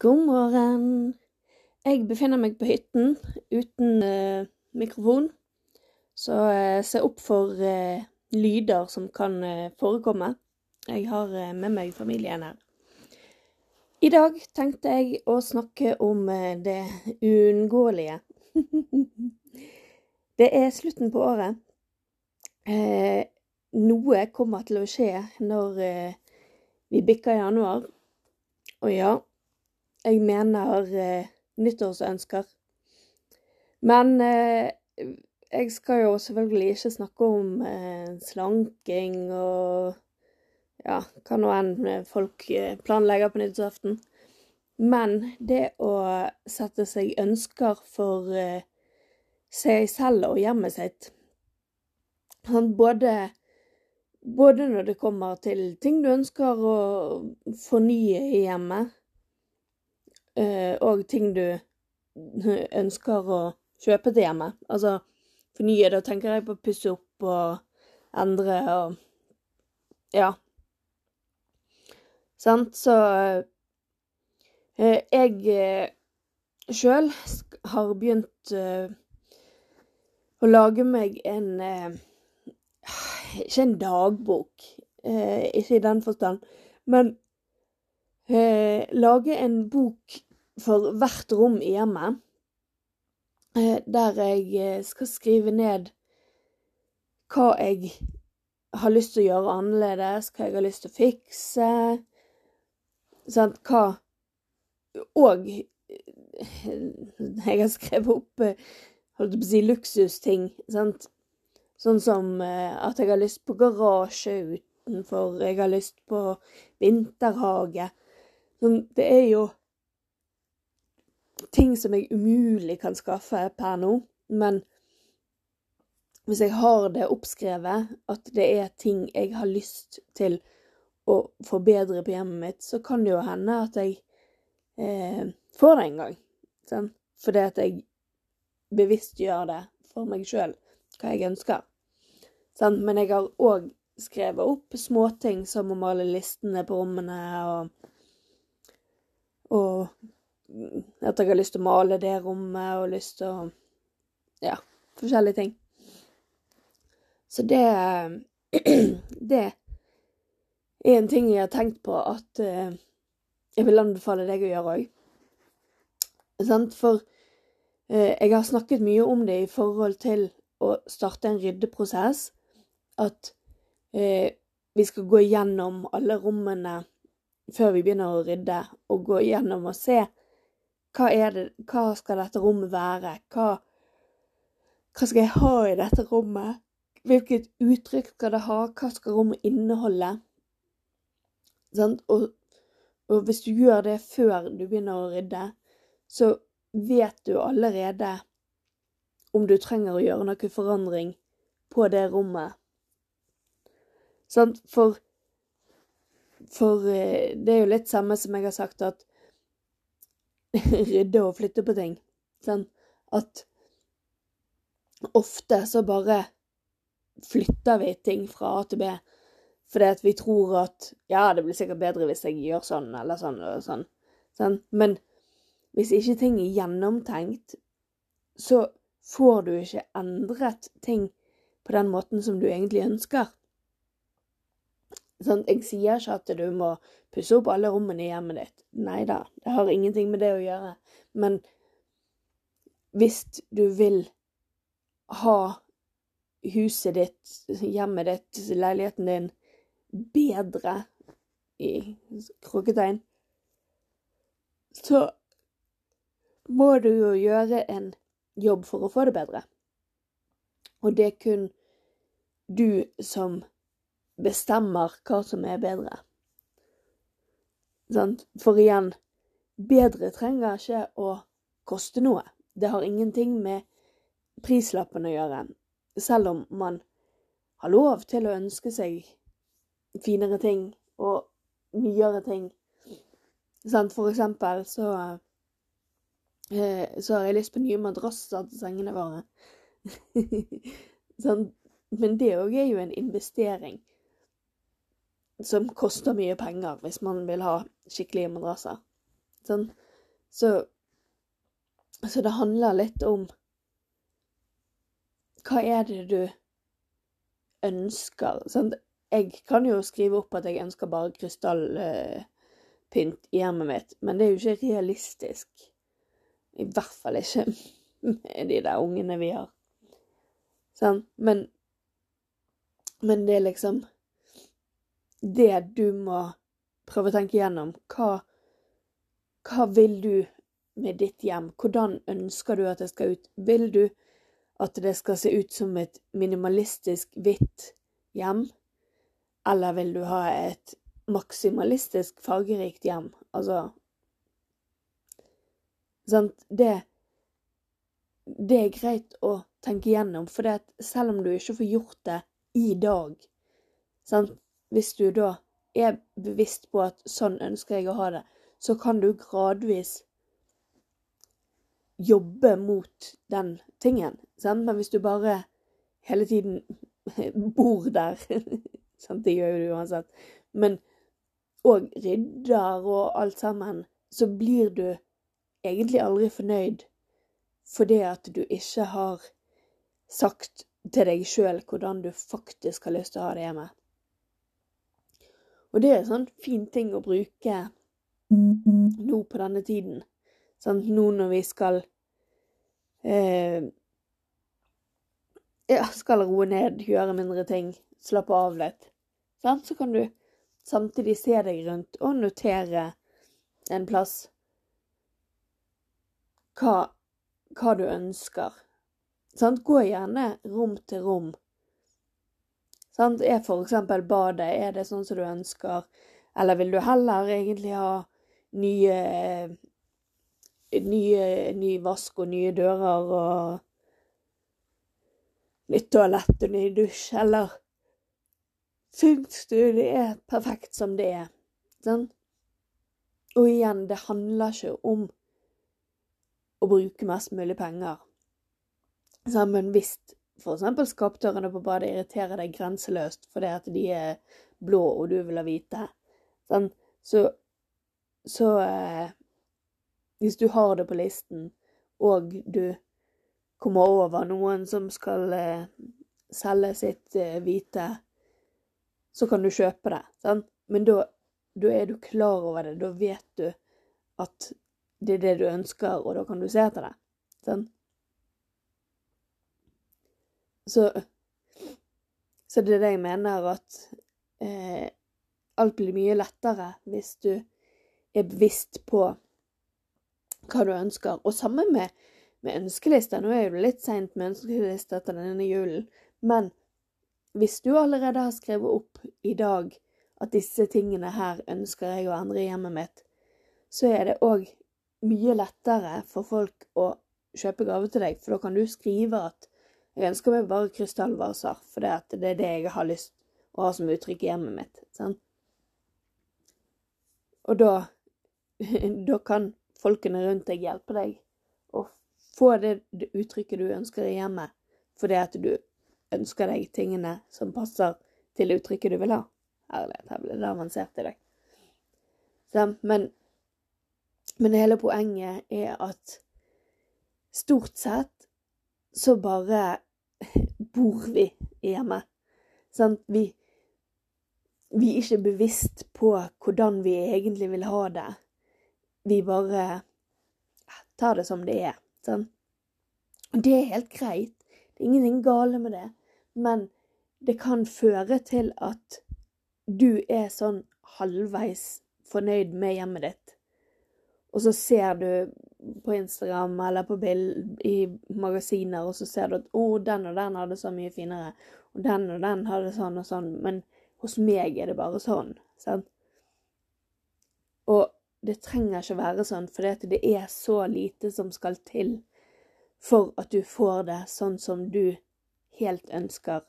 God morgen. Jeg befinner meg på hytten uten eh, mikrofon, så eh, se opp for eh, lyder som kan eh, forekomme. Jeg har eh, med meg familien her. I dag tenkte jeg å snakke om eh, det uunngåelige. det er slutten på året. Noe kommer til å skje når vi bikker januar. Og ja, jeg mener eh, nyttårsønsker. Men eh, jeg skal jo selvfølgelig ikke snakke om eh, slanking og ja, hva nå enn folk eh, planlegger på nyttårsaften. Men det å sette seg ønsker for eh, seg selv og hjemmet sitt sånn, både, både når det kommer til ting du ønsker å fornye i hjemmet, og ting du ønsker å kjøpe til hjemmet. Altså fornye, da tenker jeg på å pusse opp og endre og ja, Sant? Så eh, jeg eh, sjøl har begynt eh, å lage meg en eh, Ikke en dagbok, eh, ikke i den forstand, men eh, lage en bok for hvert rom i hjemmet. der jeg skal skrive ned hva jeg har lyst til å gjøre annerledes, hva jeg har lyst til å fikse Sant, hva Og jeg har skrevet opp holdt på å si luksusting, sant. Sånn som eh, at jeg har lyst på garasje utenfor, jeg har lyst på vinterhage. Sånn, det er jo ting som jeg umulig kan skaffe per nå, men hvis jeg har det oppskrevet, at det er ting jeg har lyst til å forbedre på hjemmet mitt, så kan det jo hende at jeg eh, får det en gang. Sånn? Fordi at jeg bevisst gjør det for meg sjøl, hva jeg ønsker. Sånn? Men jeg har òg skrevet opp småting som å male listene på rommene, og, og at jeg har lyst til å male det rommet, og lyst til å Ja, forskjellige ting. Så det Det er en ting jeg har tenkt på at eh, jeg vil anbefale deg å gjøre òg. For eh, jeg har snakket mye om det i forhold til å starte en ryddeprosess. At eh, vi skal gå gjennom alle rommene før vi begynner å rydde, og gå gjennom og se hva er det, hva skal dette rommet være? Hva, hva skal jeg ha i dette rommet? Hvilket uttrykk skal det ha? Hva skal rommet inneholde? Og, og, hvis du gjør det før du begynner å rydde, så vet du allerede om du trenger å gjøre noe forandring på det rommet. Sant? For, for eh, det er jo litt samme som jeg har sagt, at rydde og flytte på ting. Sånn at ofte så bare flytter vi ting fra A til B. Fordi at vi tror at ja, det blir sikkert bedre hvis jeg gjør sånn eller sånn og sånn. sånn. Men hvis ikke ting er gjennomtenkt, så får du ikke endret ting på den måten som du egentlig ønsker. Sånn, jeg sier ikke at du må pusse opp alle rommene i hjemmet ditt. Nei da, det har ingenting med det å gjøre. Men hvis du vil ha huset ditt, hjemmet ditt, leiligheten din bedre i krokketegn, så må du jo gjøre en jobb for å få det bedre. Og det er kun du som bestemmer hva som er bedre. Sant? For igjen, bedre trenger ikke å koste noe. Det har ingenting med prislappen å gjøre, selv om man har lov til å ønske seg finere ting og nyere ting. Sant? For eksempel så eh, så har jeg lyst på nye madrasser til sengene våre. sånn. Men det òg er jo en investering som koster mye penger hvis man vil ha skikkelige madrasser. Sånn. Så, så det handler litt om hva er det du ønsker? Sånn. Jeg kan jo skrive opp at jeg ønsker bare krystallpynt i hjemmet mitt, men det er jo ikke realistisk. I hvert fall ikke med de der ungene vi har. Sånn. Men, men det er liksom Det du må prøve å tenke gjennom. Hva, hva vil du med ditt hjem? Hvordan ønsker du at det skal ut? Vil du at det skal se ut som et minimalistisk hvitt hjem? Eller vil du ha et maksimalistisk fargerikt hjem? Altså Sant? Det, det er greit å tenke gjennom, for selv om du ikke får gjort det i dag sant? Hvis du da er bevisst på at sånn ønsker jeg å ha det, så kan du gradvis jobbe mot den tingen. Sant? Men hvis du bare hele tiden bor der sant? Det gjør du uansett. Men og rydder og alt sammen, så blir du egentlig aldri fornøyd fordi at du ikke har sagt til deg sjøl hvordan du faktisk har lyst til å ha det hjemme. Og det er en sånn fin ting å bruke nå på denne tiden. Sant? Nå når vi skal eh, ja, skal roe ned, gjøre mindre ting, slappe av litt. Sant? Så kan du samtidig se deg rundt og notere en plass hva, hva du ønsker. Sant? Gå gjerne rom til rom. Sant? Er eksempel badet, er det sånn som du ønsker, eller vil du heller egentlig ha nye nye, ny vask og nye dører og nytt toalett og ny dusj, eller syns du det er perfekt som det er? Sånn? Og igjen, det handler ikke om å bruke mest mulig penger. Sammen hvis f.eks. skapdørene på badet irriterer deg grenseløst fordi at de er blå og du vil ha hvite, sånn, så, så eh, Hvis du har det på listen, og du kommer over noen som skal eh, selge sitt eh, hvite, så kan du kjøpe det. Sant? Men da, da er du klar over det. Da vet du at det er det du ønsker, og da kan du se etter det. Sånn. Så, så det er det jeg mener, at eh, alt blir mye lettere hvis du er bevisst på hva du ønsker. Og sammen med, med ønskelister. Nå er det litt seint med ønskelister etter denne julen, men hvis du allerede har skrevet opp i dag at disse tingene her ønsker jeg å endre i hjemmet mitt, så er det òg mye lettere for folk å kjøpe gave til deg, for da kan du skrive at jeg ønsker meg bare krystallvaser, for det, er det jeg har lyst å ha som uttrykk i hjemmet mitt. Sant? Og da, da kan folkene rundt deg hjelpe deg å få det, det uttrykket du ønsker i hjemmet, fordi at du ønsker deg tingene som passer til uttrykket du vil ha. Herlighet, her ble det avansert i dag. Men men hele poenget er at stort sett så bare bor vi hjemme. Sant? Vi, vi er ikke bevisst på hvordan vi egentlig vil ha det. Vi bare tar det som det er. Sant? Det er helt greit. Det er ingenting gale med det. Men det kan føre til at du er sånn halvveis fornøyd med hjemmet ditt og så ser du på Instagram eller på bild i magasiner, og så ser du at 'Å, oh, den og den hadde så mye finere', og den og den hadde sånn og sånn, men hos meg er det bare sånn. Sant? Og det trenger ikke være sånn, for det er så lite som skal til for at du får det sånn som du helt ønsker.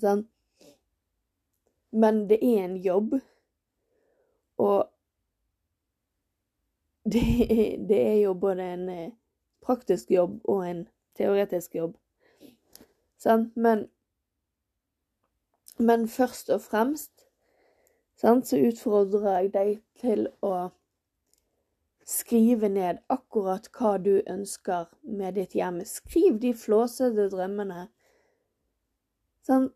Sant? Men det er en jobb, og det det er jo både en eh, praktisk jobb og en teoretisk jobb. Sant? Men, men først og fremst sant, så utfordrer jeg deg til å skrive ned akkurat hva du ønsker med ditt hjem. Skriv de flåsete drømmene. Sant?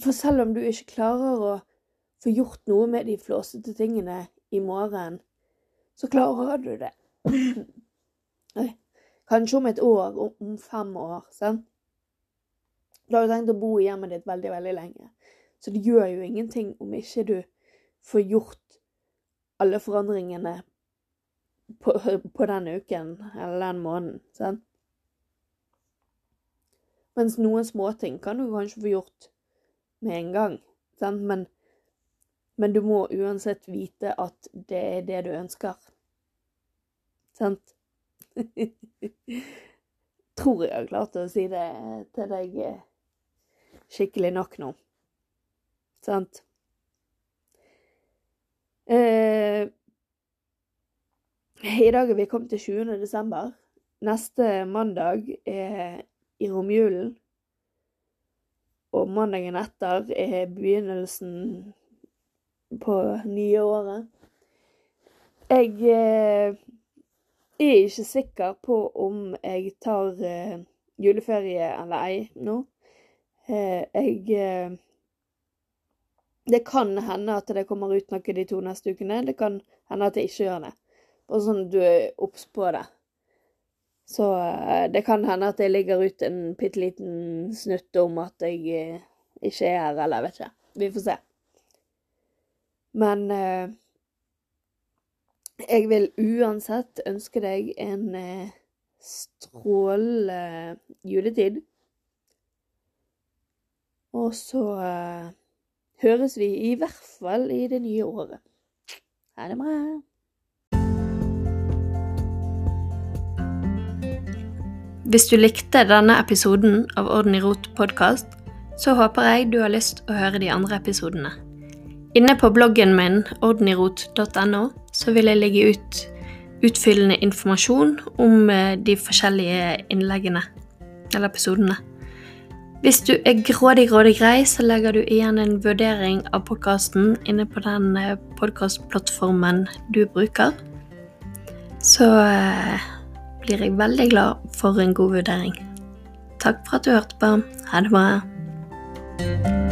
For selv om du ikke klarer å få gjort noe med de flåsete tingene i morgen, så klarer du det. Kanskje om et år, om fem år. sant? Du har jo tenkt å bo i hjemmet ditt veldig, veldig lenge. Så det gjør jo ingenting om ikke du får gjort alle forandringene på, på den uken eller den måneden. sant? Mens noen småting kan du kanskje få gjort med en gang. Sant? Men, men du må uansett vite at det er det du ønsker. Sant? Tror jeg har klart å si det til deg eh, skikkelig nok nå. Sant? Eh, I dag er vi kommet til 20. desember. Neste mandag er i romjulen. Og mandagen etter er begynnelsen på nye året. Jeg eh, er ikke sikker på om jeg tar eh, juleferie eller ei nå. Eh, jeg eh, Det kan hende at det kommer ut noe de to neste ukene. Det kan hende at jeg ikke gjør det. Bare sånn at du er obs på det. Så eh, det kan hende at jeg ligger ut en bitte liten snutt om at jeg ikke er her, eller jeg vet ikke. Vi får se. Men eh, jeg vil uansett ønske deg en eh, strålende juletid. Og så eh, høres vi i hvert fall i det nye året. Ha det bra. Hvis du likte denne episoden av Orden i rot podkast, så håper jeg du har lyst å høre de andre episodene. Inne på bloggen min ordnirot.no så vil jeg legge ut utfyllende informasjon om eh, de forskjellige innleggene eller episodene. Hvis du er grådig, grådig grei, så legger du igjen en vurdering av podkasten inne på den eh, podkastplattformen du bruker. Så eh, blir jeg veldig glad for en god vurdering. Takk for at du hørte på. Ha det bra.